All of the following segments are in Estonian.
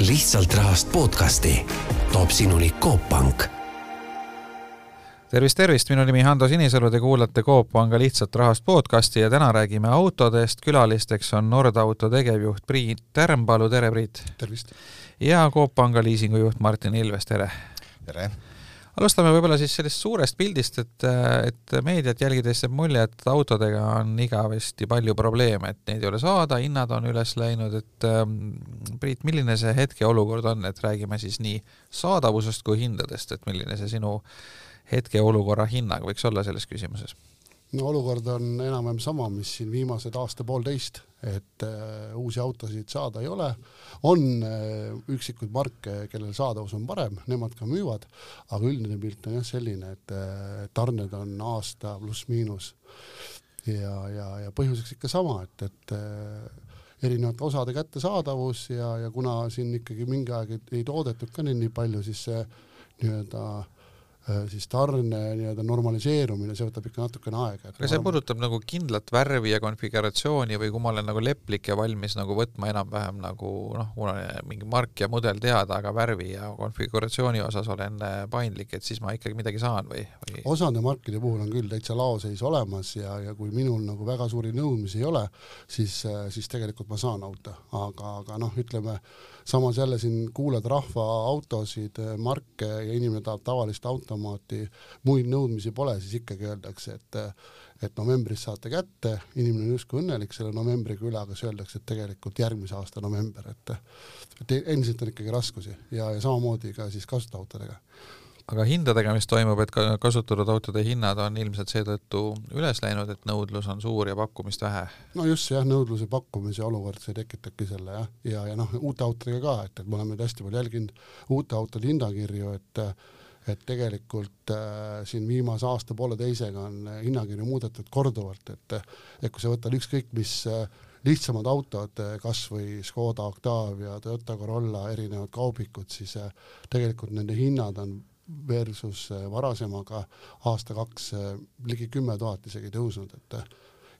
lihtsalt rahast podcasti toob sinuni Coop Pank tervist, tervist, minu nimi Hando Sinisalu, te kuulate Coop Panga lihtsalt rahast podcasti ja täna räägime autodest, külalisteks on Nordauto tegevjuht Priit Tärmpalu, tere Priit! tervist! ja Coop Panga liisingujuht Martin Ilves, tere! tere! Alustame võib-olla siis sellest suurest pildist, et, et meediat jälgides jääb mulje, et autodega on igavesti palju probleeme, et neid ei ole saada, hinnad on üles läinud, et ähm, Priit, milline see hetkeolukord on, et räägime siis nii saadavusest kui hindadest, et milline see sinu hetkeolukorra hinnang võiks olla selles küsimuses? No olukord on enam-vähem sama, mis siin viimased aasta-poolteist, et äh, uusi autosid saada ei ole, on äh, üksikuid marke, kellel saadavus on parem, nemad ka müüvad, aga üldine pilt on jah selline, et äh, tarned on aasta pluss-miinus. Ja, ja, ja põhjuseks ikka sama, et, et äh, erinevate osade kättesaadavus ja, ja kuna siin ikkagi mingi aeg ei, ei toodetud ka nii, nii palju, siis see nii-öelda äh, siis tarne nii-öelda normaliseerumine, see võtab ikka natukene aega. aga see puudutab nagu kindlat värvi ja konfiguratsiooni või kui ma olen nagu leplik ja valmis nagu võtma enam-vähem nagu noh, mul on mingi mark ja mudel teada, aga värvi ja konfiguratsiooni osas olen äh, paindlik, et siis ma ikkagi midagi saan või, või...? osade markide puhul on küll täitsa laoseis olemas ja, ja kui minul nagu väga suuri nõudmisi ei ole, siis, äh, siis tegelikult ma saan auto, aga, aga noh, ütleme samas jälle siin kuulad rahva autosid, marke ja inimene tahab tavalist automaati, muid nõudmisi pole, siis ikkagi öeldakse, et et novembris saate kätte, inimene on justkui õnnelik selle novembriga üle, aga siis öeldakse, et tegelikult järgmise aasta november, et et endiselt on ikkagi raskusi ja, ja samamoodi ka siis kasutajautodega aga hindadega, mis toimub, et ka kasutatud autode hinnad on ilmselt seetõttu üles läinud, et nõudlus on suur ja pakkumist vähe? no just jah, nõudluse pakkumise olukord, see tekitabki selle jah, ja, ja, ja noh, uute autodega ka, et, et me oleme hästi palju jälginud uute autode hinnakirju, et et tegelikult äh, siin viimase aasta-pooleteisega on hinnakirju muudetud korduvalt, et et kui sa võtad ükskõik mis äh, lihtsamad autod, kas või Škoda Octavia, Toyota Corolla, erinevad kaubikud, siis äh, tegelikult nende hinnad on versus äh, varasemaga aasta-kaks äh, ligi kümme tuhat isegi tõusnud, et äh,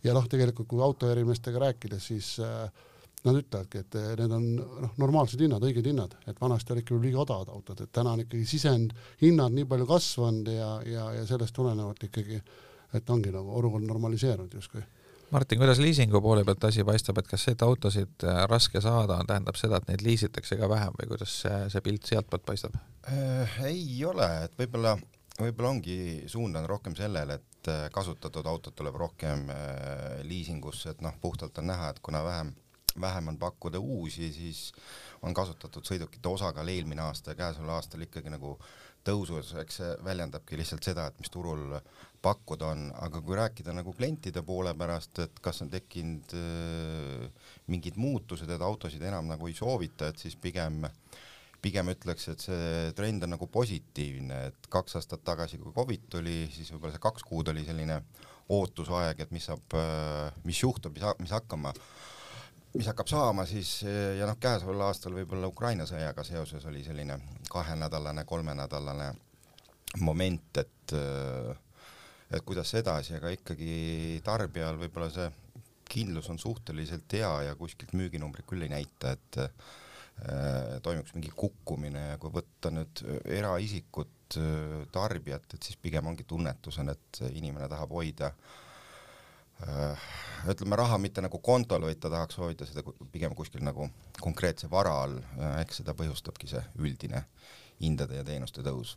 ja noh, tegelikult kui autoärimeestega rääkida, siis nad ütlevadki, et need on noh, normaalsed hinnad, õiged hinnad, et vanasti olid ikka liiga odavad autod, et täna on ikkagi sisendhinnad nii palju kasvanud ja, ja, ja sellest tulenevalt ikkagi, et ongi nagu olukord normaliseerunud justkui Martin, kuidas liisingu poole pealt asi paistab, et kas see, et autosid äh, raske saada on, tähendab seda, et neid liisitakse ka vähem või kuidas see, see pilt sealtpoolt paistab äh,? ei ole, et võib-olla, võib-olla ongi suund on rohkem sellele, et äh, kasutatud autod tuleb rohkem äh, liisingusse, et noh, puhtalt on näha, et kuna vähem, vähem on pakkuda uusi, siis on kasutatud sõidukite osakaal eelmine aasta ja käesoleval aastal ikkagi nagu tõusus, eks see väljendabki lihtsalt seda, et mis turul pakkuda on, aga kui rääkida nagu klientide poole pärast, et kas on tekkinud äh, mingid muutused, et autosid enam nagu ei soovita, et siis pigem pigem ütleks, et see trend on nagu positiivne, et kaks aastat tagasi, kui Covid tuli, siis võib-olla see kaks kuud oli selline ootusaeg, et mis saab, äh, mis juhtub, mis, mis hakkama, mis hakkab saama siis ja noh, käesoleval aastal võib-olla Ukraina sõjaga seoses oli selline kahenädalane, kolmenädalane moment, et äh, et kuidas edasi, aga ikkagi tarbijal võib-olla see kindlus on suhteliselt hea ja kuskilt müüginumbrid küll ei näita, et äh, toimuks mingi kukkumine ja kui võtta nüüd eraisikut äh,, tarbijat, et siis pigem ongi tunnetus on, et inimene tahab hoida äh, ütleme raha mitte nagu kontol, vaid ta tahaks hoida seda pigem kuskil nagu konkreetse vara all, eks seda põhjustabki see üldine hindade ja teenuste tõus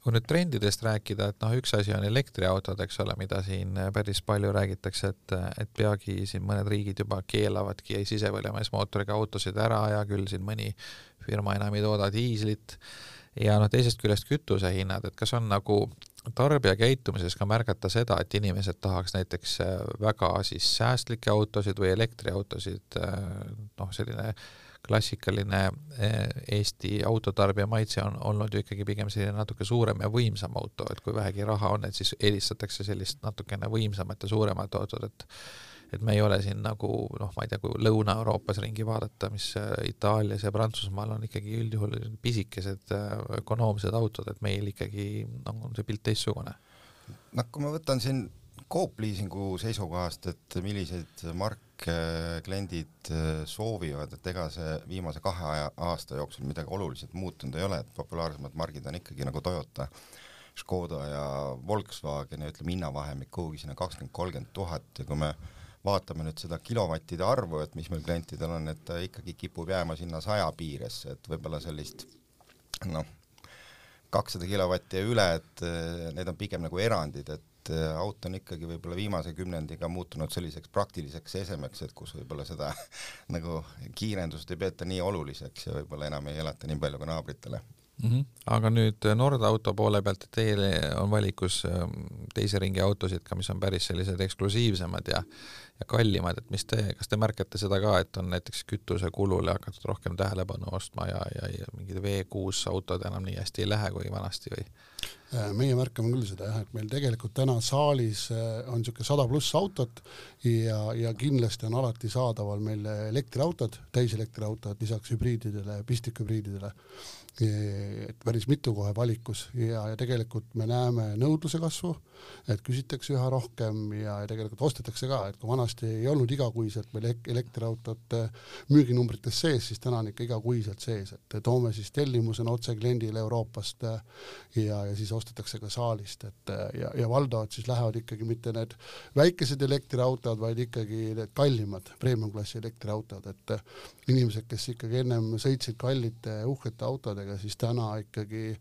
kui nüüd trendidest rääkida, et noh, üks asi on elektriautod, eks ole, mida siin päris palju räägitakse, et, et peagi siin mõned riigid juba keelavadki sisepõlemismootoriga autosid ära ja küll siin mõni firma enam ei tooda diislit. Ja noh, teisest küljest kütusehinnad, et kas on nagu tarbija käitumises ka märgata seda, et inimesed tahaks näiteks väga siis säästlikke autosid või elektriautosid, noh, selline klassikaline eh, Eesti autotarbija maitse on olnud ju ikkagi pigem selline natuke suurem ja võimsam auto, et kui vähegi raha on, et siis eelistatakse sellist natukene võimsamat ja suuremat autot, et et me ei ole siin nagu noh, ma ei tea, kui Lõuna-Euroopas ringi vaadata, mis eh, Itaalias ja Prantsusmaal on ikkagi üldjuhul pisikesed eh, ökonoomsed autod, et meil ikkagi noh, on see pilt teistsugune. noh, kui ma võtan siin Coop Leasingu seisukohast, et milliseid marke äh, kliendid äh, soovivad, et ega see viimase kahe aja, aasta jooksul midagi oluliselt muutunud ei ole, et populaarsemad margid on ikkagi nagu Toyota, Škoda ja Volkswagen ja ütleme hinnavahemik kuhugi sinna kakskümmend, kolmkümmend tuhat ja kui me vaatame nüüd seda kilovattide arvu, et mis meil klientidel on, et ta ikkagi kipub jääma sinna saja piiresse, et võib-olla sellist noh, kakssada kilovatti ja üle, et eh, need on pigem nagu erandid, et eh, auto on ikkagi võib-olla viimase kümnendiga muutunud selliseks praktiliseks esemeks, et kus võib-olla seda nagu kiirendust ei peeta nii oluliseks ja võib-olla enam ei elata nii palju kui naabritele mm. -hmm. aga nüüd äh, Nord auto poole pealt, et teil on valikus ähm, teise ringi autosid ka, mis on päris sellised eksklusiivsemad ja ja kallimad, et mis te, kas te märkate seda ka, et on näiteks kütusekulule hakatud rohkem tähelepanu ostma ja, ja, ja mingid V6 autod enam nii hästi ei lähe kui vanasti või? Äh, meie märkame küll seda jah, et meil tegelikult täna saalis äh, on niisugune sada pluss autot ja, ja kindlasti on alati saadaval meil elektriautod, täiselektriautod lisaks hübriididele, pistikhübriididele et päris mitu kohe valikus ja, ja tegelikult me näeme nõudluse kasvu, et küsitakse üha rohkem ja, tegelikult ostetakse ka, et kui vanasti ei olnud igakuiselt meil elektriautot müüginumbrites sees, siis täna on ikka igakuiselt sees, et toome siis tellimusena otse kliendile Euroopast ja, ja siis ostetakse ka saalist, et ja, ja valdavalt siis lähevad ikkagi mitte need väikesed elektriautod, vaid ikkagi need kallimad premium-klassi elektriautod, et inimesed, kes ikkagi ennem sõitsid kallite uhkete autodega, siis täna ikkagi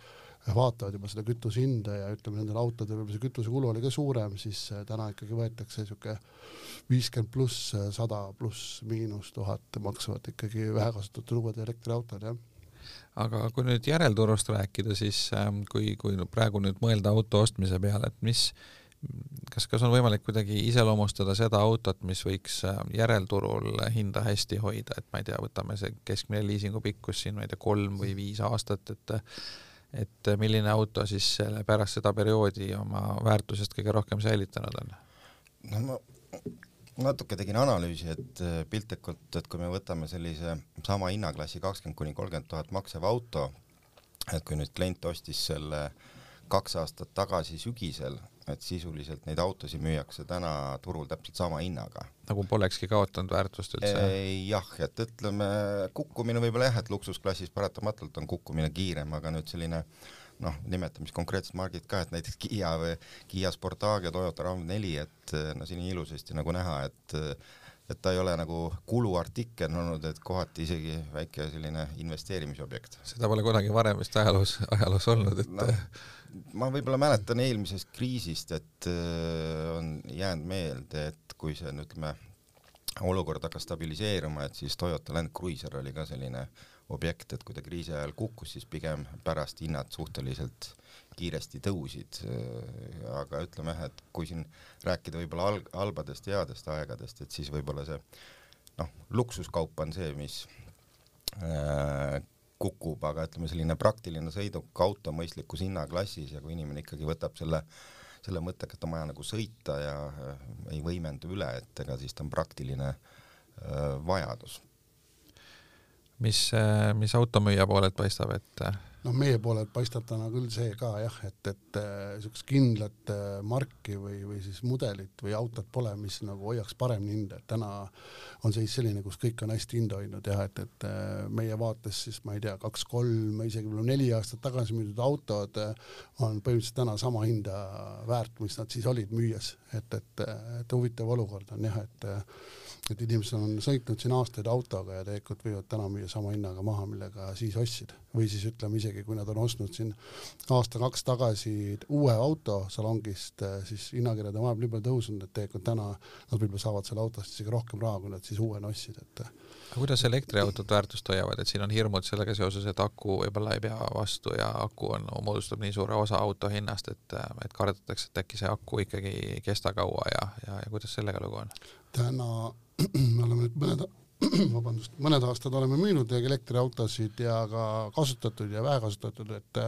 vaatavad juba seda kütuse hinda ja ütleme, nendel autodel võib-olla see kütusekulu oli ka suurem, siis äh, täna ikkagi võetakse niisugune viiskümmend pluss, äh, sada pluss, miinus tuhat maksavad ikkagi vähekasutatud uued elektriautod, jah. Aga kui nüüd järelturust rääkida, siis ähm, kui, kui praegu nüüd mõelda auto ostmise peale, et mis, kas, kas on võimalik kuidagi iseloomustada seda autot, mis võiks äh, järelturul hinda hästi hoida, et ma ei tea, võtame see keskmine liisingu pikkus siin, ma ei tea, kolm või viis aastat, et et milline auto siis pärast seda perioodi oma väärtusest kõige rohkem säilitanud on? no ma natuke tegin analüüsi, et äh, piltlikult, et kui me võtame sellise sama hinnaklassi kakskümmend kuni kolmkümmend tuhat maksev auto, et kui nüüd klient ostis selle kaks aastat tagasi sügisel et sisuliselt neid autosid müüakse täna turul täpselt sama hinnaga. nagu polekski kaotanud väärtust üldse? jah, et ütleme, kukkumine võib-olla jah, et luksusklassis paratamatult on kukkumine kiirem, aga nüüd selline noh, nimetame siis konkreetset margit ka, et näiteks Kiia või Kiia Sportage, Toyota RAV4, et no siin ilusasti nagu näha, et et ta ei ole nagu kuluartikkel olnud, et kohati isegi väike selline investeerimisobjekt. seda pole kunagi varem vist ajaloos, ajaloos olnud, et no, ma võib-olla mäletan eelmisest kriisist, et äh, on jäänud meelde, et kui see nüüd ütleme, olukord hakkas stabiliseeruma, et siis Toyota Land Cruiser oli ka selline objekt, et kui ta kriisi ajal kukkus, siis pigem pärast hinnad suhteliselt kiiresti tõusid. Äh, aga ütleme jah, et kui siin rääkida võib-olla alg-, halbadest ja headest aegadest, et siis võib-olla see noh, luksuskaup on see, mis äh, kukub, aga ütleme, selline praktiline sõiduk auto mõistlikus hinnaklassis ja kui inimene ikkagi võtab selle selle mõttega, et on vaja nagu sõita ja äh, ei võimendu üle, et ega siis ta on praktiline äh, vajadus. mis äh,, mis automüüja poolelt paistab, et äh, noh, meie poolelt paistab täna küll see ka jah, et, et niisugust äh, kindlat äh, marki või, või siis mudelit või autot pole, mis nagu hoiaks paremini hinda, et täna on seis selline, kus kõik on hästi hinda hoidnud jah, et, et äh, meie vaates siis ma ei tea, kaks-kolm, isegi võib-olla neli aastat tagasi müüdud autod on põhimõtteliselt täna sama hinda väärt, mis nad siis olid müües, et, et, et huvitav olukord on jah, et et inimesed on sõitnud siin aastaid autoga ja tegelikult võivad täna müüa sama hinnaga maha, millega siis ostsid. või siis ütleme isegi, kui nad on ostnud siin aasta-kaks tagasi uue auto salongist, siis hinnakirjad on vahepeal nii palju tõusnud, et tegelikult täna nad võib-olla saavad selle autost isegi rohkem raha, kui nad siis uuena ostsid, et aga kuidas elektriautod väärtust hoiavad, et siin on hirmud sellega seoses, et aku võib-olla ei pea vastu ja aku on, moodustab nii suure osa auto hinnast, et, et kardetakse, et äkki see aku ikkagi ei kesta kaua ja, ja, ja kuidas sellega lugu on? täna me oleme nüüd mõned, vabandust, mõned aastad oleme müünud elektriautosid ja ka kasutatud ja vähekasutatud, et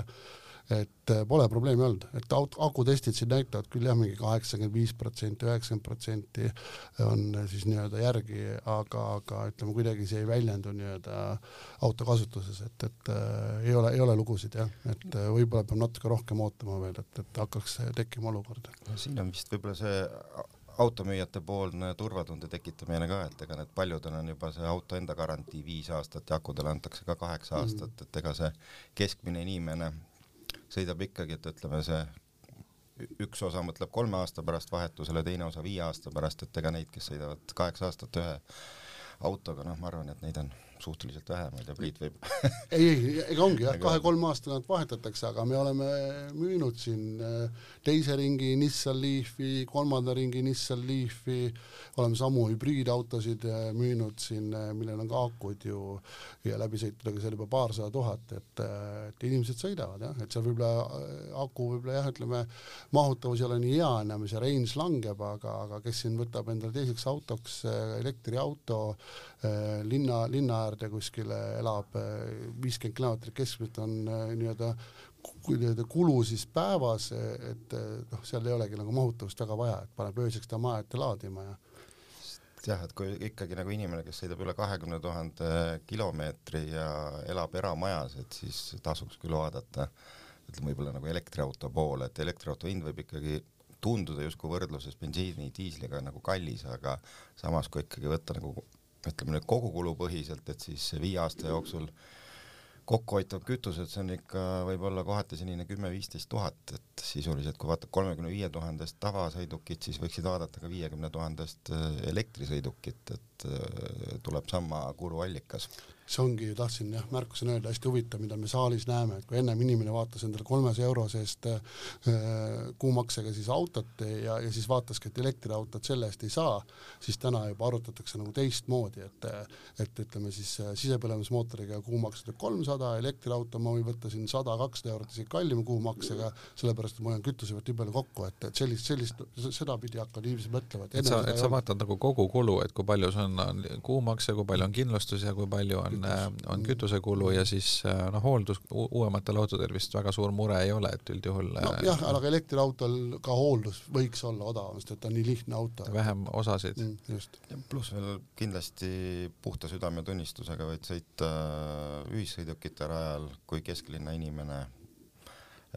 et pole probleemi olnud, et aut-, akutestid siin näitavad küll jah, mingi kaheksakümmend viis protsenti, üheksakümmend protsenti on siis nii-öelda järgi, aga, aga ütleme, kuidagi see ei väljendu nii-öelda auto kasutuses, et, et äh, ei ole, ei ole lugusid jah, et äh, võib-olla peab natuke rohkem ootama veel, et, et hakkaks tekkima olukord. siin on vist võib-olla see automüüjate poolne turvatunde tekitamine ka, et ega need paljudel on juba see auto enda garantii viis aastat ja akudele antakse ka kaheksa mm. aastat, et ega see keskmine inimene sõidab ikkagi, et ütleme, see üks osa mõtleb kolme aasta pärast vahetusele, teine osa viie aasta pärast, et ega neid, kes sõidavad kaheksa aastat ühe autoga, noh, ma arvan, et neid on suhteliselt vähe, ma ei tea, Priit võib ei, ei, ega ongi jah, kahe-kolme aastane nad vahetatakse, aga me oleme müünud siin äh, teise ringi Nissan Leafi, kolmanda ringi Nissan Leafi, oleme samu hübriidautosid äh, müünud siin, äh, millel on ka akud ju ja läbisõitudega seal juba paarsada tuhat, et, et inimesed sõidavad jah, et seal võib-olla aku võib-olla jah, ütleme, mahutavus ei ole nii hea enam ja see range langeb, aga, aga kes siin võtab endale teiseks autoks elektriauto linna, linna äärde kuskile elab viiskümmend kilomeetrit keskmiselt on nii-öelda nii-öelda kulu siis päevas, et noh, seal ei olegi nagu mahutavust väga vaja, et paneb ööseks ta maja ette laadima ja jah, et kui ikkagi nagu inimene, kes sõidab üle kahekümne tuhande kilomeetri ja elab eramajas, et siis tasuks küll vaadata, ütleme võib-olla nagu elektriauto poole, et elektriauto hind võib ikkagi tunduda justkui võrdluses bensiini, diisliga nagu kallis, aga samas kui ikkagi võtta nagu ütleme nüüd kogukulupõhiselt, et siis viie aasta jooksul kokkuhoitav kütused, see on ikka võib-olla kohati selline kümme-viisteist tuhat, et sisuliselt kui vaatad kolmekümne viie tuhandest tavasõidukit, siis võiksid vaadata ka viiekümne tuhandest äh, elektrisõidukit, et äh, tuleb sama kuluallikas see ongi, tahtsin jah, märkusena öelda, hästi huvitav, mida me saalis näeme, et kui ennem inimene vaatas endale kolmesaja euro seest äh, kuumaksega siis autot ja, ja siis vaataski, et elektriautot selle eest ei saa, siis täna juba arutatakse nagu teistmoodi, et et ütleme siis äh, sisepõlemismootoriga kuumaks tuleb kolmsada, elektriauto ma võin võtta siin sada, kakssada eurot isegi kallima kuumaksega, sellepärast et ma hoian kütuse pealt nii palju kokku, et, et sellist, sellist, sedapidi hakkavad inimesed mõtlema, et et sa, et sa vaatad nagu kogu kulu, et kui palju see on, on kuumakse, kui palju on kindlustus ja kui palju on on, on kütusekulu ja siis äh, noh, hooldus uuematel autodel vist väga suur mure ei ole, et üldjuhul nojah, äh, aga elektriautol ka hooldus võiks olla odavam, sest et ta on nii lihtne auto. vähem osasid mm,. just. pluss veel kindlasti puhta südametunnistusega võid sõita ühissõidukite rajal kui kesklinna inimene,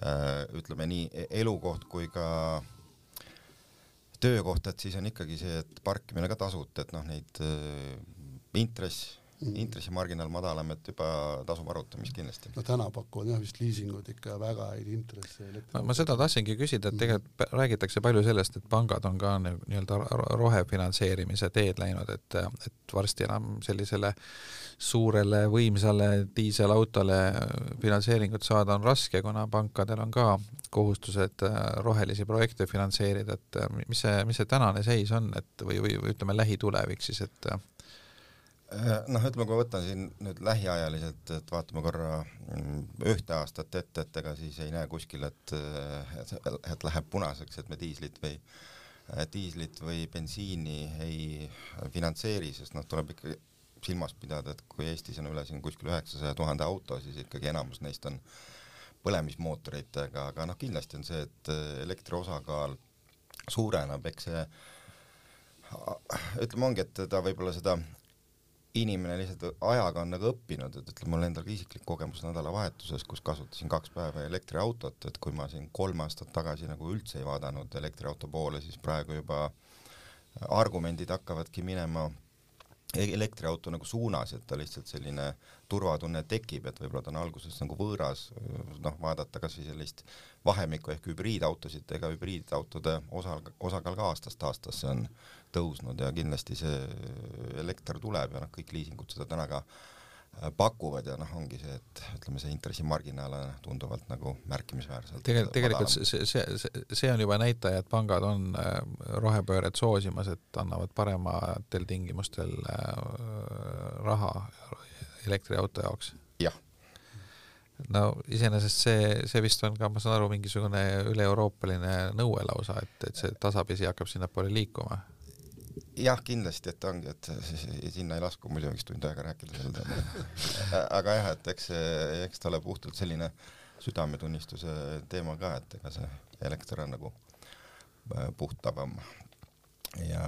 äh, ütleme nii, e-, elukoht kui ka töökoht, et siis on ikkagi see, et parkimine ka tasuta, et noh, neid intress mm. Intressimarginaal madalam, et juba tasub arutamist kindlasti. no täna pakuvad jah vist liisingud ikka väga häid intresse. ma, ma seda tahtsingi küsida, et tegelikult mm. räägitakse palju sellest, et pangad on ka nii-öelda rohefinantseerimise teed läinud, et, et varsti enam sellisele suurele võimsale diiselautole finantseeringut saada on raske, kuna pankadel on ka kohustused äh, rohelisi projekte finantseerida, et äh, mis see, mis see tänane seis on, et või, või ütleme lähitulevik siis, et Äh, noh, ütleme, kui ma võtan siin nüüd lähiajaliselt, et vaatame korra mm, ühte aastat ette, et ega siis ei näe kuskil, et, et, et läheb punaseks, et me diislit või diislit või bensiini ei finantseeri, sest noh, tuleb ikkagi silmas pidada, et kui Eestis on üle siin kuskil üheksasaja tuhande auto, siis ikkagi enamus neist on põlemismootoritega, aga noh, kindlasti on see, et elektri osakaal suureneb, eks see ütleme, ongi, et ta võib-olla seda inimene lihtsalt ajaga on nagu õppinud, et ütleme, mul endal ka isiklik kogemus nädalavahetuses, kus kasutasin kaks päeva elektriautot, et kui ma siin kolm aastat tagasi nagu üldse ei vaadanud elektriauto poole, siis praegu juba argumendid hakkavadki minema elektriauto nagu suunas, et ta lihtsalt selline turvatunne tekib, et võib-olla ta on alguses nagu võõras, noh, vaadata kas või sellist vahemikku ehk hübriidautosid, ega hübriidautode osa, osakaal ka aastast aastasse on tõusnud ja kindlasti see elekter tuleb ja noh, kõik liisingud seda täna ka äh, pakuvad ja noh, ongi see, et ütleme, see intressimarginaal on tunduvalt nagu märkimisväärselt tegelikult, tegelikult see, see, see, see on juba näitaja, et pangad on äh, rohepööret soosimas, et annavad parematel tingimustel äh, raha elektriauto jaoks. jah. no iseenesest see, see vist on ka, ma saan aru, mingisugune üle-euroopaline nõue lausa, et, et see tasapisi hakkab sinnapoole liikuma jah, kindlasti, et ongi, et sinna ei lasku muidu üks tund aega rääkida sel teemal. aga jah, et eks eks ta ole puhtalt selline südametunnistuse teema ka, et ega see elekter on nagu äh, puhtavam. ja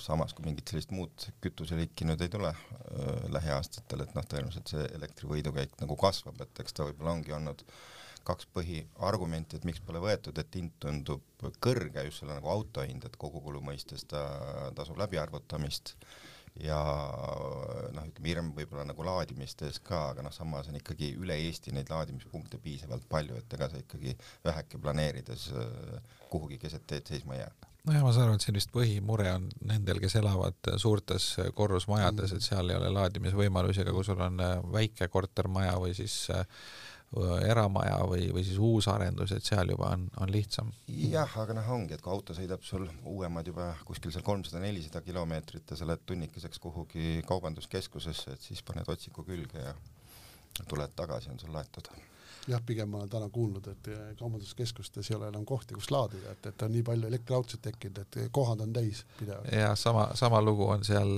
samas, kui mingit sellist muud kütuseliiki nüüd ei tule äh, lähiaastatel, et noh, tõenäoliselt see elektrivõidukäik nagu kasvab, et eks ta võib-olla ongi olnud kaks põhiargumenti, et miks pole võetud, et hind tundub kõrge, just selle nagu auto hind, et kogukulu mõistes ta tasub läbiarvutamist ja noh, ütleme hirm võib-olla nagu laadimistes ka, aga noh, samas on ikkagi üle Eesti neid laadimispunkte piisavalt palju, et ega sa ikkagi väheke planeerides äh, kuhugi keset teed seisma ei jää. Nojah, ma saan aru, et siin vist põhimure on nendel, kes elavad suurtes korrusmajades, et seal ei ole laadimisvõimalusi, aga kui sul on äh, väike kortermaja või siis äh, eramaja või, või siis uusarendus, et seal juba on, on lihtsam. jah, aga noh, ongi, et kui auto sõidab sul uuemad juba kuskil seal kolmsada-nelisada kilomeetrit ja sa lähed tunnikeseks kuhugi kaubanduskeskusesse, et siis paned otsiku külge ja tuled tagasi, on sul laetud jah, pigem ma olen täna kuulnud, et kaubanduskeskustes ei ole enam kohti, kus laadida, et, et on nii palju elektriautosid tekkinud, et kohad on täis pidevalt. ja sama, sama lugu on seal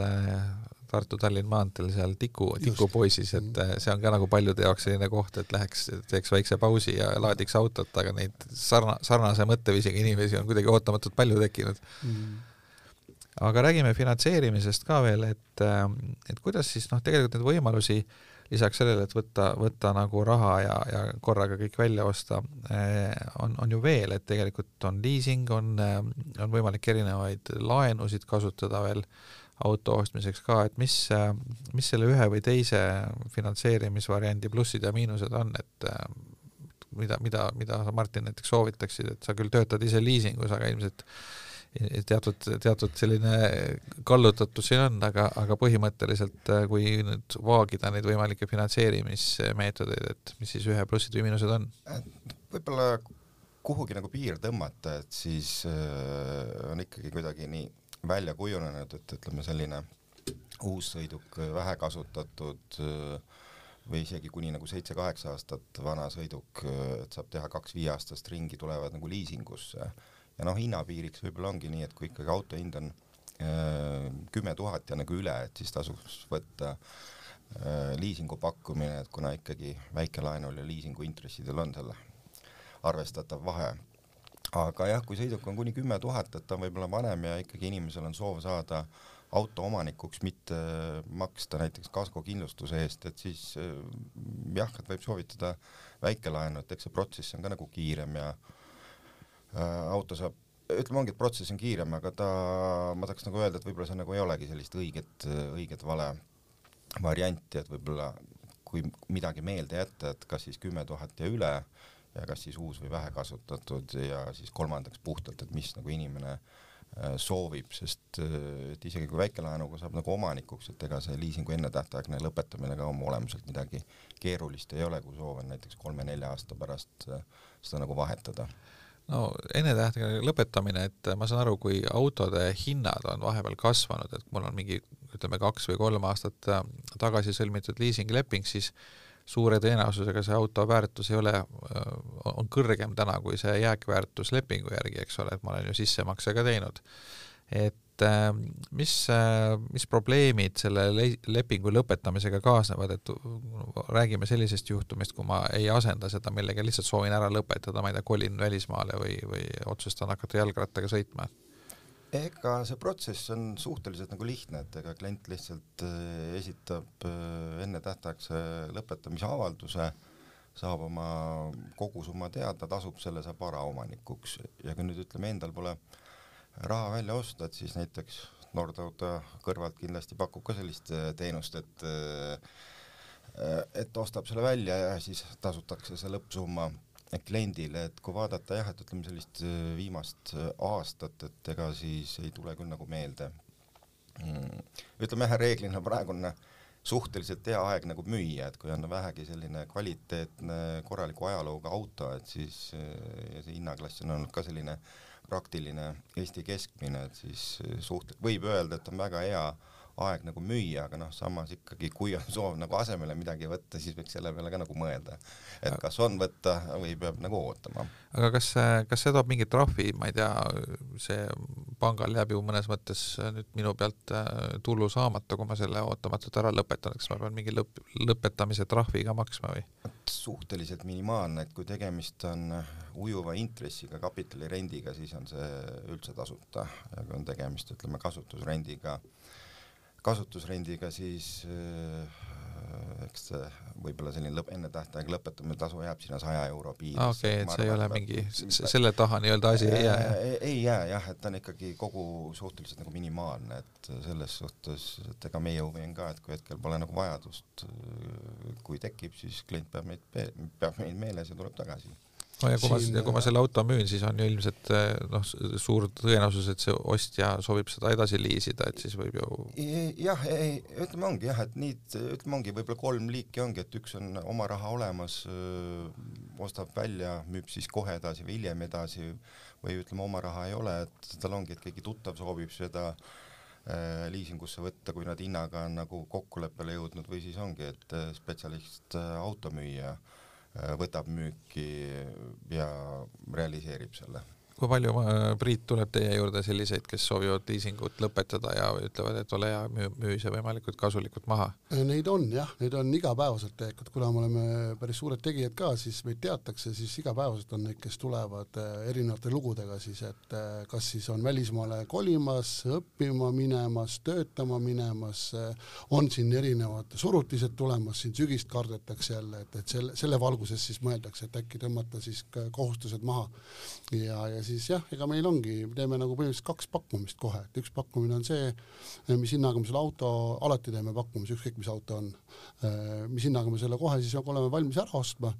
Tartu-Tallinn maanteel seal Tiku, Tikupoisis, et mm. see on ka nagu paljude jaoks selline koht, et läheks, teeks väikse pausi ja laadiks autot, aga neid sarna-, sarnase mõtteviisiga inimesi on kuidagi ootamatult palju tekkinud mm. aga räägime finantseerimisest ka veel, et, et kuidas siis noh, tegelikult neid võimalusi lisaks sellele, et võtta, võtta nagu raha ja, ja korraga kõik välja osta, on, on ju veel, et tegelikult on liising, on, on võimalik erinevaid laenusid kasutada veel auto ostmiseks ka, et mis, mis selle ühe või teise finantseerimisvariandi plussid ja miinused on, et mida, mida, mida sa, Martin, näiteks soovitaksid, et sa küll töötad ise liisingus, aga ilmselt teatud, teatud selline kallutatus siin on, aga, aga põhimõtteliselt kui nüüd vaagida neid võimalikke finantseerimismeetodeid, et mis siis ühe plussid või miinused on? võib-olla kuhugi nagu piir tõmmata, et siis äh, on ikkagi kuidagi nii välja kujunenud, et ütleme, selline uus sõiduk, vähe kasutatud või isegi kuni nagu seitse-kaheksa aastat vana sõiduk, et saab teha kaks viieaastast ringi, tulevad nagu liisingusse. ja noh, hinnapiiriks võib-olla ongi nii, et kui ikkagi auto hind on kümme tuhat ja nagu üle, et siis tasuks võtta äh, liisingu pakkumine, et kuna ikkagi väikelaenul ja liisingu intressidel on selle arvestatav vahe aga jah, kui sõiduk on kuni kümme tuhat, et ta on võib-olla vanem ja ikkagi inimesel on soov saada auto omanikuks, mitte maksta näiteks kaskokindlustuse eest, et siis eh, jah, et võib soovitada väikelaenu, et eks see protsess on ka nagu kiirem ja äh, auto saab, ütleme ongi, et protsess on kiirem, aga ta, ma tahaks nagu öelda, et võib-olla see nagu ei olegi sellist õiget, õiget vale varianti, et võib-olla kui midagi meelde jätta, et kas siis kümme tuhat ja üle ja kas siis uus või vähe kasutatud ja siis kolmandaks puhtalt, et mis nagu inimene äh, soovib, sest äh, et isegi kui väikelaenuga saab nagu omanikuks, et ega see liisingu ennetähtaegne lõpetamine ka oma olemuselt midagi keerulist ei ole, kui soov on näiteks kolme-nelja aasta pärast äh, seda nagu vahetada. No ennetähtaegne lõpetamine, et ma saan aru, kui autode hinnad on vahepeal kasvanud, et mul on mingi ütleme kaks või kolm aastat tagasi sõlmitud liisingleping, siis suure tõenäosusega see auto väärtus ei ole, on kõrgem täna kui see jääkväärtus lepingu järgi, eks ole, et ma olen ju sissemakse ka teinud. et mis, mis probleemid selle lepingu lõpetamisega kaasnevad, et räägime sellisest juhtumist, kui ma ei asenda seda millegagi, lihtsalt soovin ära lõpetada, ma ei tea, kolin välismaale või, või otsustan hakata jalgrattaga sõitma ega see protsess on suhteliselt nagu lihtne, et ega klient lihtsalt äh, esitab äh, ennetähtaegse lõpetamise avalduse, saab oma kogusumma teada, tasub selle, saab vara omanikuks. Ja kui nüüd ütleme, endal pole raha välja osta, et siis näiteks Nordauto kõrvalt kindlasti pakub ka sellist äh, teenust, et et ostab selle välja ja siis tasutakse see lõppsumma kliendile, et kui vaadata jah, et ütleme sellist äh, viimast äh, aastat, et ega siis ei tule küll nagu meelde. Mm.. ütleme jah, reeglina praegu on suhteliselt hea aeg nagu müüa, et kui on vähegi selline kvaliteetne korraliku ajalooga auto, et siis äh, ja see hinnaklass on olnud ka selline praktiline Eesti keskmine, et siis suht-, võib öelda, et on väga hea aeg nagu müüa, aga noh, samas ikkagi, kui on soov nagu asemele midagi võtta, siis võiks selle peale ka nagu mõelda. et kas on võtta või peab nagu ootama. aga kas, kas see toob mingi trahvi, ma ei tea, see pangal jääb ju mõnes mõttes nüüd minu pealt äh, tulu saamata, kui ma selle ootamatult ära lõpetan, kas ma pean mingi lõpp, lõpetamise trahvi ka maksma või? suhteliselt minimaalne, et kui tegemist on ujuva intressiga, kapitalirendiga, siis on see üldse tasuta ja kui on tegemist, ütleme, kasutusrendiga, kasutusrendiga, siis äh, eks võib-olla selline lõpp, ennetähtaegne lõpetamise tasu jääb sinna saja euro piiresse. okei okay,, et see ei ole mingi, selle taha nii-öelda asi ei jää? ei jää jah, et ta on ikkagi kogu suhteliselt nagu minimaalne, et selles suhtes, et ega meie huvi on ka, et kui hetkel pole nagu vajadust, kui tekib, siis klient peab meid, peab meid meeles ja tuleb tagasi no ja kui siin, ma, kui ma selle auto müün, siis on ju ilmselt eh, noh, suur tõenäosus, et see ostja soovib seda edasi liisida, et siis võib ju jah, ei, ütleme ongi jah, et nii, ütleme ongi võib-olla kolm liiki ongi, et üks on oma raha olemas, ostab välja, müüb siis kohe edasi või hiljem edasi või ütleme, oma raha ei ole, et tal ongi, et keegi tuttav soovib seda äh, liisingusse võtta, kui nad hinnaga on nagu kokkuleppele jõudnud või siis ongi, et spetsialist äh, automüüja äh, Äh, võtab müüki ja realiseerib selle kui palju, äh, Priit, tuleb teie juurde selliseid, kes soovivad liisingut lõpetada ja ütlevad, et ole hea, müü, müü see võimalikult kasulikult maha? Äh, neid on jah, neid on igapäevaselt tegelikult, kuna me oleme päris suured tegijad ka, siis meid teatakse, siis igapäevaselt on neid, kes tulevad äh, erinevate lugudega siis, et kas siis on välismaale kolimas, õppima minemas, töötama minemas, on siin erinevad surutised tulemas, siin sügist kardetakse jälle, et, et selle, selle valguses siis mõeldakse, et äkki tõmmata siis kohustused maha ja, ja siis jah, ega meil ongi, teeme nagu põhimõtteliselt kaks pakkumist kohe, et üks pakkumine on see, mis hinnaga me selle auto, alati teeme pakkumise, ükskõik mis auto on, mis hinnaga me selle kohe siis nagu oleme valmis ära ostma.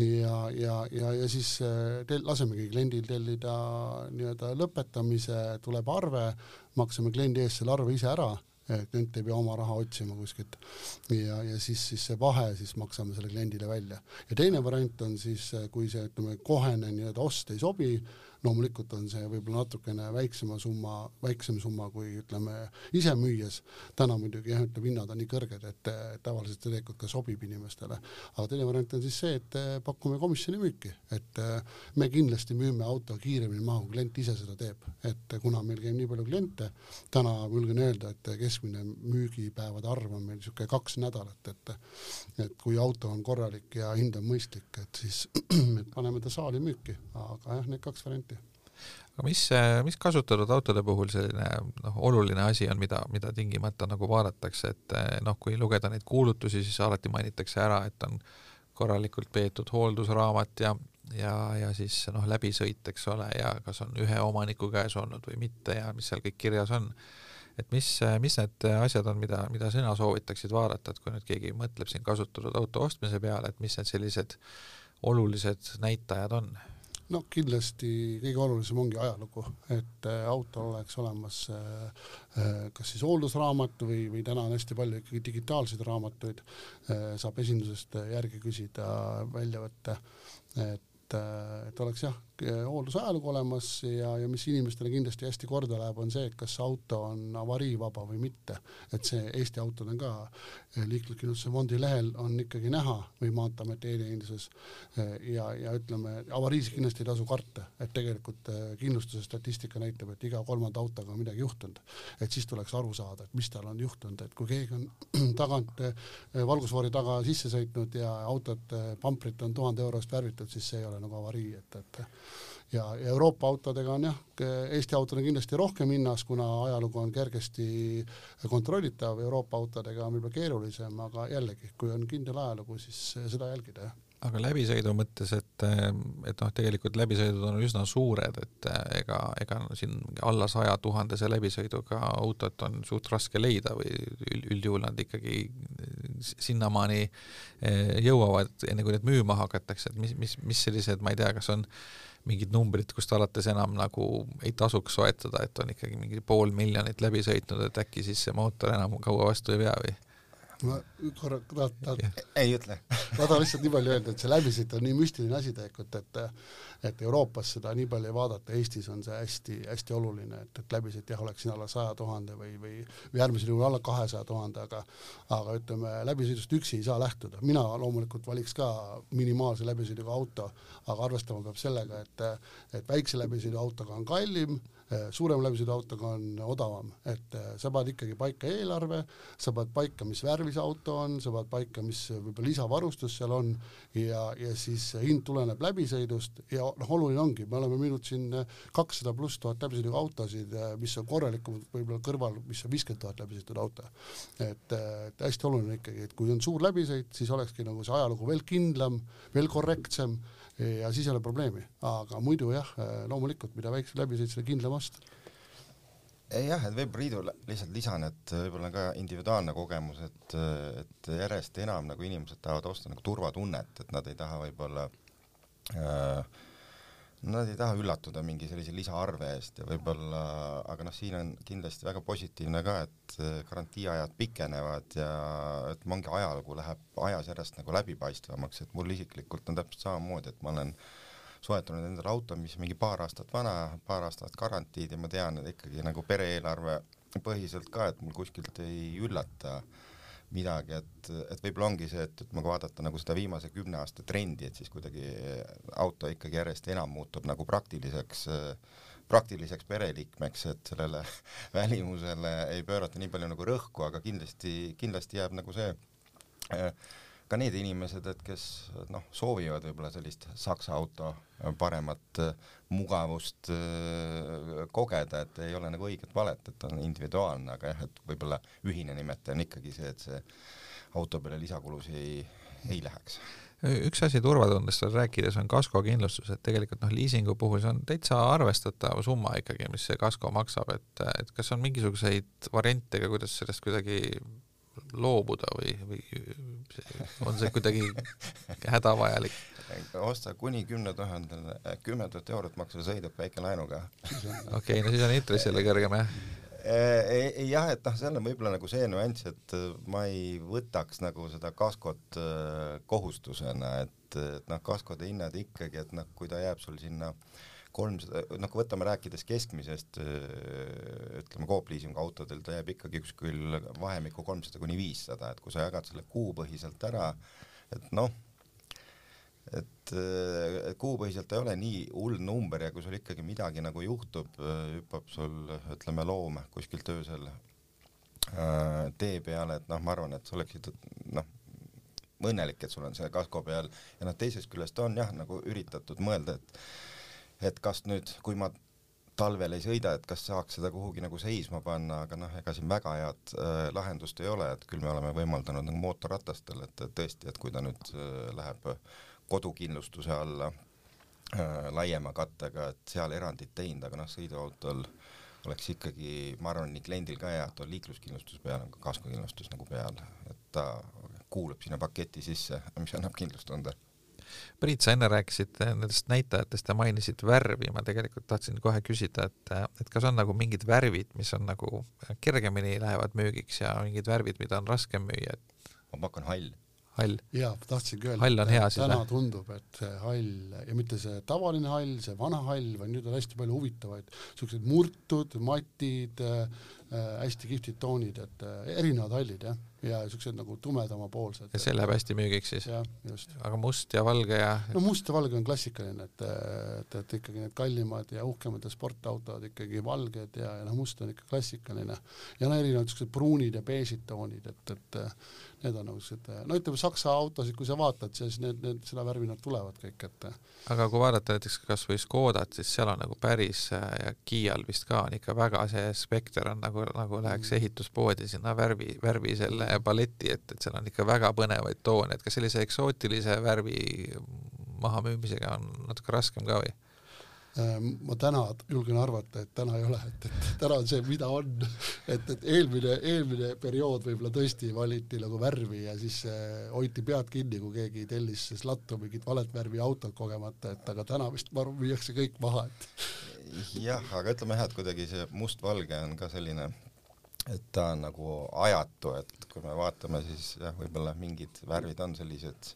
Ja, ja, ja, ja siis eh, tel-, lasemegi kliendil tellida nii-öelda lõpetamise, tuleb arve, maksame kliendi eest selle arve ise ära klient ei pea oma raha otsima kuskilt. Ja, ja siis, siis see vahe siis maksame selle kliendile välja. ja teine variant on siis, kui see, ütleme, kohene nii-öelda ost ei sobi, loomulikult on see võib-olla natukene väiksema summa, väiksem summa kui ütleme ise müües, täna muidugi jah, ütleme hinnad on nii kõrged, et tavaliselt see tegelikult ka sobib inimestele. aga teine variant on siis see, et eh, pakume komisjoni müüki, et eh, me kindlasti müüme auto kiiremini maha, kui klient ise seda teeb, et kuna meil käib nii palju kliente, täna julgen öelda, et keskmine müügipäevade arv on meil niisugune kaks nädalat, et et kui auto on korralik ja hind on mõistlik, et siis et paneme ta saali müüki, aga jah, need kaks varianti aga mis, mis kasutatud autode puhul selline noh, oluline asi on, mida, mida tingimata nagu vaadatakse, et noh, kui lugeda neid kuulutusi, siis alati mainitakse ära, et on korralikult peetud hooldusraamat ja, ja, ja siis noh, läbisõit, eks ole, ja kas on ühe omaniku käes olnud või mitte ja mis seal kõik kirjas on. et mis, mis need asjad on, mida, mida sina soovitaksid vaadata, et kui nüüd keegi mõtleb siin kasutatud auto ostmise peale, et mis need sellised olulised näitajad on? No kindlasti kõige olulisem ongi ajalugu, et äh, autol oleks olemas äh, äh, kas siis hooldusraamat või, või täna on hästi palju ikkagi digitaalseid raamatuid, saab esindusest järgi küsida, välja võtta, et et oleks jah, hooldusajalugu olemas ja, ja mis inimestele kindlasti hästi korda läheb, on see, et kas auto on avariivaba või mitte. et see Eesti autod on ka eh, liikluskindlustuse fondi lehel on ikkagi näha või Maanteeameti e-teeninduses eh, ja, ja ütleme, avariisid kindlasti ei tasu karta, et tegelikult eh, kindlustuse statistika näitab, et iga kolmanda autoga on midagi juhtunud. et siis tuleks aru saada, et mis tal on juhtunud, et kui keegi on tagant valgusfoori taga sisse sõitnud ja autot, pamprit on tuhande euro eest värvitud, siis see ei ole nagu avarii, et, et ja, Euroopa autodega on jah, Eesti autod on kindlasti rohkem hinnas, kuna ajalugu on kergesti kontrollitav, Euroopa autodega on võib-olla keerulisem, aga jällegi, kui on kindel ajalugu, siis seda jälgida, jah. Aga läbisõidu mõttes, et, et noh, tegelikult läbisõidud on üsna suured, et ega, ega siin alla saja tuhandese läbisõiduga autot on suht raske leida või üldjuhul nad ikkagi sinnamaani eh, jõuavad, enne kui need müüma hakatakse, et mis, mis, mis sellised, ma ei tea, kas on mingid numbrid, kust alates enam nagu ei tasuks soetada, et on ikkagi mingi pool miljonit läbi sõitnud, et äkki siis see mootor enam kaua vastu ei pea või? Ma korra tahan, tahan ei ütle. Ma tahan lihtsalt nii palju öelda, et see läbisõit on nii müstiline asi tegelikult, et et Euroopas seda nii palju ei vaadata, Eestis on see hästi-hästi oluline, et, et läbisõit jah, oleks siin alla saja tuhande või, või või äärmisel juhul alla kahesaja tuhande, aga aga ütleme, läbisõidust üksi ei saa lähtuda, mina loomulikult valiks ka minimaalse läbisõiduga auto, aga arvestama peab sellega, et et väikse läbisõiduautoga on kallim, suurema läbisõiduautoga on odavam, et sa paned ikkagi paika eelarve, sa paned paika, mis värvi see auto on, sa paned paika, mis võib-olla lisavarustus seal on ja, ja siis hind tuleneb läbisõidust ja noh, oluline ongi, me oleme müünud siin kakssada pluss tuhat läbisõiduga autosid, mis on korralikumad võib-olla kõrval, mis on viiskümmend tuhat läbisõiduga auto. et, et hästi oluline ikkagi, et kui on suur läbisõit, siis olekski nagu see ajalugu veel kindlam, veel korrektsem ja siis ei ole probleemi, aga muidu jah, loomulikult, mida väiksem läbisõit, seda kindlam ost. Jah, et võib Priidu lihtsalt lisan, et võib-olla ka individuaalne kogemus, et, et järjest enam nagu inimesed tahavad osta nagu turvatunnet, et nad ei taha võib-olla äh, Nad ei taha üllatuda mingi sellise lisaarve eest ja võib-olla, aga noh, siin on kindlasti väga positiivne ka, et garantiiajad pikenevad ja et mingi ajalugu läheb ajas järjest nagu läbipaistvamaks, et mul isiklikult on täpselt samamoodi, et ma olen äh, soetanud endale auto, mis mingi paar aastat vana, paar aastat garantiid ja ma tean, et ikkagi nagu pere-eelarve põhiselt ka, et mul kuskilt ei üllata midagi, et, et võib-olla ongi see, et, et kui vaadata nagu seda viimase kümne aasta trendi, et siis kuidagi auto ikkagi järjest enam muutub nagu praktiliseks praktiliseks pereliikmeks, et sellele välimusele ei pöörata nii palju nagu rõhku, aga kindlasti, kindlasti jääb nagu see äh, ka need inimesed, et kes noh, soovivad võib-olla sellist Saksa auto paremat mugavust äh, kogeda, et ei ole nagu õiget valet, et on individuaalne, aga jah, et võib-olla ühine nimetaja on ikkagi see, et see auto peale lisakulusi ei, ei läheks. Üks asi turvatundest veel rääkides on kaskokindlustus, et tegelikult noh, liisingu puhul see on täitsa arvestatav summa ikkagi, mis see kasko maksab, et, et kas on mingisuguseid variante ka, kuidas sellest kuidagi loobuda või, või on see kuidagi hädavajalik? osta kuni kümne tuhandele, kümme tuhat eurot maksev sõiduk väikelaenuga. okei okay,, no siis on intress jälle kõrgem, jah? ei jah, et noh, seal on võib-olla nagu see nüanss, et ma ei võtaks nagu seda kaskot äh, kohustusena, et, et noh, kaskode hinnad ikkagi, et noh, kui ta jääb sul sinna äh, kolmsada, noh, kui võtame rääkides keskmisest, ütleme Coop Leasingu autodel, ta jääb ikkagi kuskil vahemikku kolmsada kuni viissada, et kui sa jagad selle kuupõhiselt ära, et noh, et kuupõhiselt ei ole nii hull number ja kui sul ikkagi midagi nagu juhtub, hüppab sul, ütleme, loom kuskilt öösel tee peale, et noh, ma arvan, et sa oleksid noh, õnnelik, et sul on see kasko peal. Ja noh, teisest küljest on jah, nagu üritatud mõelda, et et kas nüüd, kui ma talvel ei sõida, et kas saaks seda kuhugi nagu seisma panna, aga noh, ega siin väga head äh, lahendust ei ole, et küll me oleme võimaldanud nagu mootorratastel, et tõesti, et kui ta nüüd äh, läheb kodukindlustuse alla äh, laiema kattega, et seal erandit teinud, aga noh, sõiduautol oleks ikkagi, ma arvan, nii kliendil ka hea, et on liikluskindlustus peal, on ka kaskokindlustus nagu peal, et ta kuulub sinna paketi sisse, mis annab kindlustunde Priit, sa enne rääkisid nendest näitajatest ja mainisid värvi, ma tegelikult tahtsin kohe küsida, et, et kas on nagu mingid värvid, mis on nagu kergemini lähevad müügiks ja mingid värvid, mida on raskem müüa, et ma pakun hall. hall? jaa, tahtsingi öelda, hall on hea siis täna tundub, et see hall ja mitte see tavaline hall, see vana hall, vaid nüüd on hästi palju huvitavaid, niisugused murtud, matid äh,, hästi kihvtid toonid, et äh, erinevad hallid jah ja siuksed nagu tumedamapoolsed. ja see läheb hästi müügiks siis? jah, just. aga must ja valge ja? no must ja valge on klassikaline, et, et, et ikkagi need kallimad ja uhkemad ja sportautod ikkagi valged ja, ja noh, must on ikka klassikaline. ja no erinevad siuksed pruunid ja beežid toonid, et, et need on nagu siuksed, no ütleme Saksa autosid, kui sa vaatad, siis need, need, seda värvi nad tulevad kõik, et aga kui vaadata näiteks kas või Škodat, siis seal on nagu päris ja Kiial vist ka on ikka väga see spekter on nagu, nagu läheks mm. ehituspoodi sinna värvi, värvi selle paleti, et, et seal on ikka väga põnevaid toone, et kas sellise eksootilise värvi mahamüümisega on natuke raskem ka või? Ehm, ma täna julgen arvata, et täna ei ole, et, et täna on see, mida on. et, et eelmine, eelmine periood võib-olla tõesti valiti nagu värvi ja siis äh, hoiti pead kinni, kui keegi tellis siis lattu mingit valet värvi autot kogemata, et aga täna vist ma arvan, müüakse kõik maha, et jah, aga ütleme jah, et kuidagi see mustvalge on ka selline et ta on nagu ajatu, et kui me vaatame, siis jah, võib-olla mingid värvid on sellised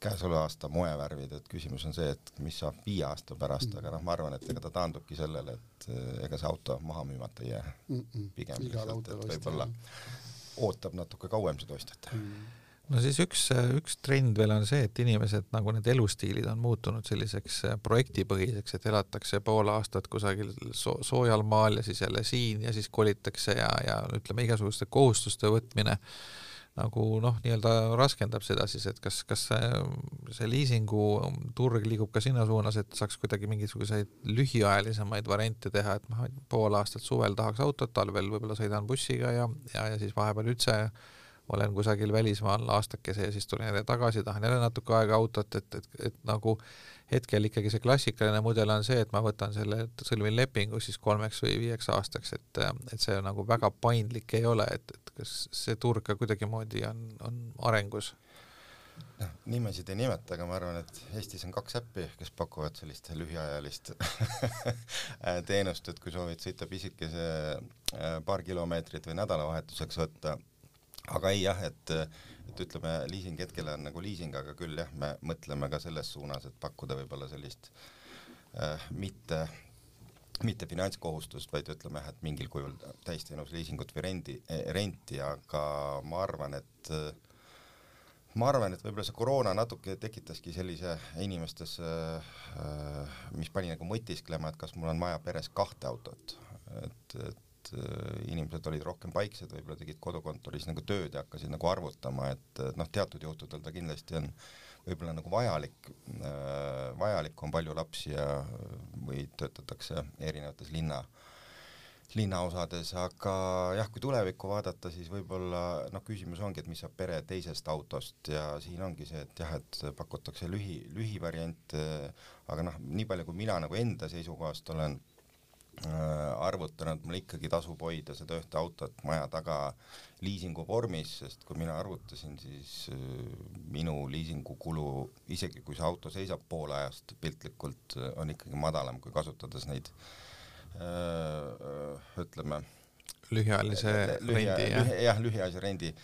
käesoleva aasta moevärvid, et küsimus on see, et mis saab viie aasta pärast, aga noh, ma arvan, et ega ta taandubki sellele, et eh, ega see auto maha müümata ei jää mm. -mm. pigem lihtsalt, et võib-olla ootab natuke kauem seda ostjat mm no siis üks, üks trend veel on see, et inimesed nagu need elustiilid on muutunud selliseks äh, projektipõhiseks, et elatakse pool aastat kusagil so soojal maal ja siis jälle siin ja siis kolitakse ja, ja ütleme, igasuguste kohustuste võtmine nagu noh, nii-öelda raskendab seda siis, et kas, kas see, see liisingu turg liigub ka sinna suunas, et saaks kuidagi mingisuguseid lühiajalisemaid variante teha, et noh, pool aastat suvel tahaks autot, talvel võib-olla sõidan bussiga ja, ja, ja siis vahepeal üldse olen kusagil välismaal aastakese ja siis tulen jälle tagasi, tahan jälle natuke aega autot, et, et, et nagu hetkel ikkagi see klassikaline mudel on see, et ma võtan selle, sõlmin lepingu siis kolmeks või viieks aastaks, et, et see nagu väga paindlik ei ole, et, et kas see turg ka kuidagimoodi on, on arengus? noh, nimesid ei nimeta, aga ma arvan, et Eestis on kaks äppi, kes pakuvad sellist lühiajalist teenust, et kui soovid sõita pisikese äh, paar kilomeetrit või nädalavahetuseks võtta, aga ei jah, et et ütleme, liising hetkel on nagu liising, aga küll jah, me mõtleme ka selles suunas, et pakkuda võib-olla sellist äh, mitte mitte finantskohustust, vaid ütleme jah, et mingil kujul täisteenus liisingut või rendi, renti, aga ma arvan, et ma arvan, et võib-olla see koroona natuke tekitaski sellise inimestes, mis pani nagu mõtisklema, et kas mul on vaja peres kahte autot, et, et inimesed olid rohkem paiksed, võib-olla tegid kodukontoris nagu tööd ja hakkasid nagu arvutama, et noh, teatud juhtudel ta kindlasti on äh, võib-olla nagu vajalik, äh, vajalik on palju lapsi ja, või töötatakse erinevates linna, linnaosades, aga jah, kui tulevikku vaadata, siis võib-olla noh, küsimus ongi, et mis saab pere teisest autost ja siin ongi see, et jah, et pakutakse lühi, lühivariante, aga noh, nii palju, kui mina nagu enda seisukohast olen Äh, arvutanud, mul ikkagi tasub hoida seda ühte autot maja taga liisingu vormis, sest kui mina arvutasin, siis äh, minu liisingukulu, isegi kui see auto seisab pool ajast piltlikult, äh, on ikkagi madalam kui kasutades neid öö, ütleme lühiajalise rendi, jah? jah, lühiajalise rendi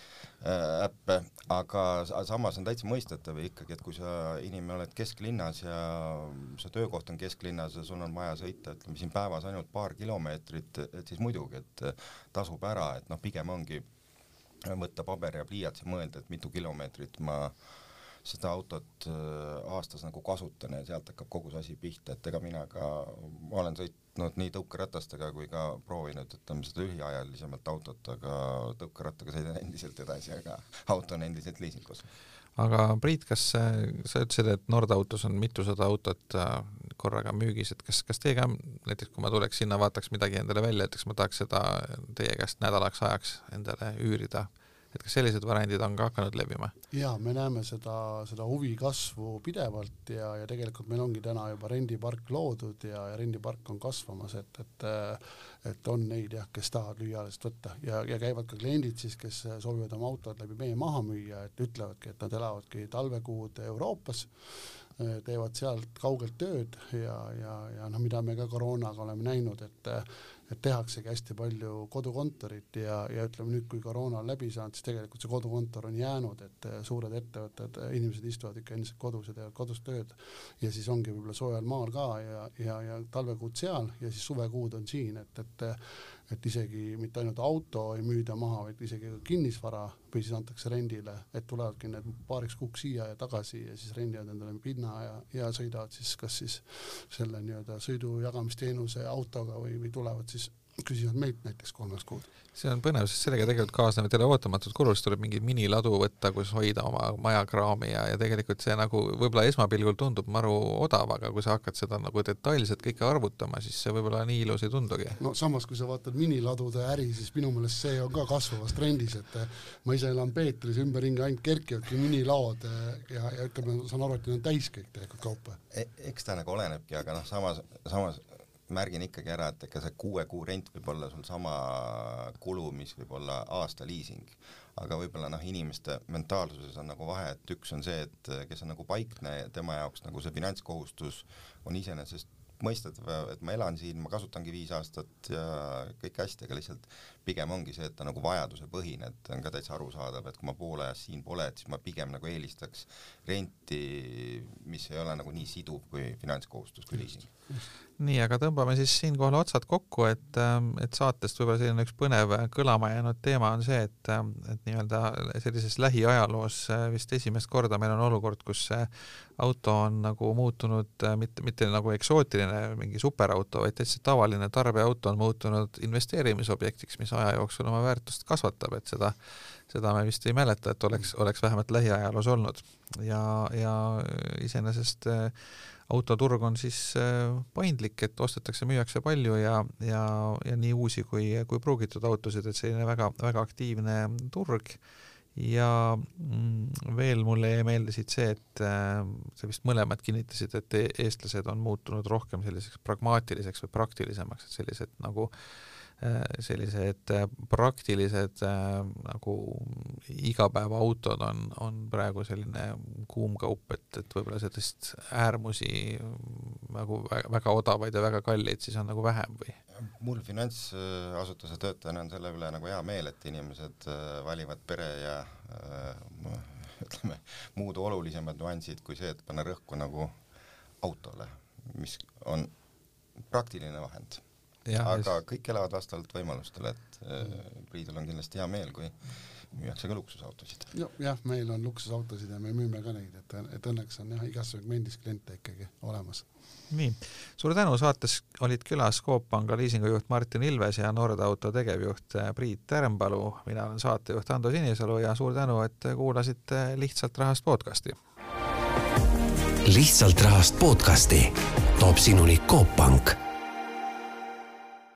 Äh, äppe, aga samas on täitsa mõistetav ikkagi, et kui sa inimene oled kesklinnas ja su töökoht on kesklinnas ja sul on vaja sõita, ütleme siin päevas ainult paar kilomeetrit, et siis muidugi, et tasub ära, et noh, pigem ongi võtta paber ja pliiats ja mõelda, et mitu kilomeetrit ma seda autot äh, aastas nagu kasutan ja sealt hakkab kogu see asi pihta, et ega mina ka, ma olen sõit-, sõitnud nii tõukeratastega kui ka proovinud, ütleme seda lühiajalisemalt autot, aga tõukerattaga sõidan endiselt edasi, aga auto on endiselt liisingus. aga Priit, kas sa ütlesid, et Nordautos on mitusada autot äh, korraga müügis, et kas, kas teie ka näiteks, kui ma tuleks sinna, vaataks midagi endale välja, ütleks, ma tahaks seda teie käest nädalaks ajaks endale üürida et kas sellised variandid on ka hakanud levima? jaa, me näeme seda, seda huvi kasvu pidevalt ja, ja tegelikult meil ongi täna juba rendipark loodud ja, ja rendipark on kasvamas, et, et et on neid jah, kes tahavad lühiajalist võtta ja, ja käivad ka kliendid siis, kes soovivad oma autod läbi meie maha müüa, et ütlevadki, et nad elavadki talvekuud Euroopas, teevad sealt kaugelt tööd ja, ja, ja noh, mida me ka koroonaga oleme näinud, et et tehaksegi hästi palju kodukontorit ja, ja ütleme nüüd, kui koroona on läbi saanud, siis tegelikult see kodukontor on jäänud, et äh, suured ettevõtted, äh, inimesed istuvad ikka endiselt kodus ja teevad kodus tööd. Ja siis ongi võib-olla soojal maal ka ja, ja, ja talvekuud seal ja siis suvekuud on siin, et, et et isegi mitte ainult auto ei müüda maha, vaid isegi kinnisvara või siis antakse rendile, et tulevadki need paariks kuuks siia ja tagasi ja siis rendivad endale pinna ja, ja sõidavad siis kas siis selle nii-öelda sõidujagamisteenuse autoga või, või tulevad siis küsivad meilt näiteks kolmeks kuud. see on põnev, sest sellega tegelikult kaasnevad jälle ootamatud kulud, siis tuleb mingi miniladu võtta, kus hoida oma majakraami ja, ja tegelikult see nagu võib-olla esmapilgul tundub maru odav, aga kui sa hakkad seda nagu detailselt kõike arvutama, siis see võib-olla nii ilus ei tundugi. no samas, kui sa vaatad miniladude äri, siis minu meelest see on ka kasvavas trendis, et ma ise elan Peetris, ümberringi ainult kerkivadki minilaod ja, ja ütleme, saan aru, et need on täis kõik tegelikult kaupa e. eks ta nagu olenebki, aga noh, samas, samas märgin ikkagi ära, et ega see kuue kuu rent võib olla sul sama kulu, mis võib olla aasta liising. aga võib-olla noh, inimeste mentaalsuses on nagu vahe, et üks on see, et kes on nagu paikne, tema jaoks nagu see finantskohustus on iseenesest mõistetav, et ma elan siin, ma kasutangi viis aastat ja kõik hästi, aga lihtsalt pigem ongi see, et ta nagu vajadusepõhine, et on ka täitsa arusaadav, et kui ma pool ajast siin pole, et siis ma pigem nagu eelistaks renti, mis ei ole nagu nii siduv kui finantskohustus, kui liising. Nii, aga tõmbame siis siinkohal otsad kokku, et, ähm, et saatest võib-olla selline üks põnev kõlama jäänud teema on see, et, ähm, et nii-öelda sellises lähiajaloos äh, vist esimest korda meil on olukord, kus auto on nagu muutunud äh, mitte, mitte nagu eksootiline mingi superauto, vaid täitsa tavaline tarbeauto on muutunud investeerimisobjektiks, mis aja jooksul oma väärtust kasvatab, et seda seda me vist ei mäleta, et oleks, oleks vähemalt lähiajaloos olnud. Ja, ja iseenesest äh, autoturg on siis äh, paindlik, et ostetakse, müüakse palju ja, ja, ja nii uusi kui, kui pruugitud autosid, et selline väga, väga aktiivne turg. Ja mm, veel mulle jäi meelde siit see, et äh, sa vist mõlemad kinnitasid, et e-, eestlased on muutunud rohkem selliseks pragmaatiliseks või praktilisemaks, et sellised nagu Äh, sellised äh, praktilised äh, nagu igapäevaautod on, on praegu selline kuum kaup, et, et võib-olla sellist äärmusi nagu väga, väga odavaid ja väga kalleid siis on nagu vähem või? mul finantsasutuse töötajana on selle üle nagu hea meel, et inimesed valivad pere ja ütleme, muud olulisemad nüansid kui see, et panna rõhku nagu autole, mis on praktiline vahend aga just. kõik elavad vastavalt võimalustele, et äh, Priidul on kindlasti hea meel, kui müüakse ka luksusautosid. jah, meil on luksusautosid ja me müüme ka neid, et, et õnneks on jah, igas segmendis kliente ikkagi olemas. nii, suur tänu, saates olid külas Coop Panga liisingujuht Martin Ilves ja Nordauto tegevjuht äh, Priit Tärmpalu, mina olen saatejuht Ando Sinisalu ja suur tänu, et kuulasite Lihtsalt rahast podcasti. lihtsalt rahast podcasti toob sinuni Coop Pank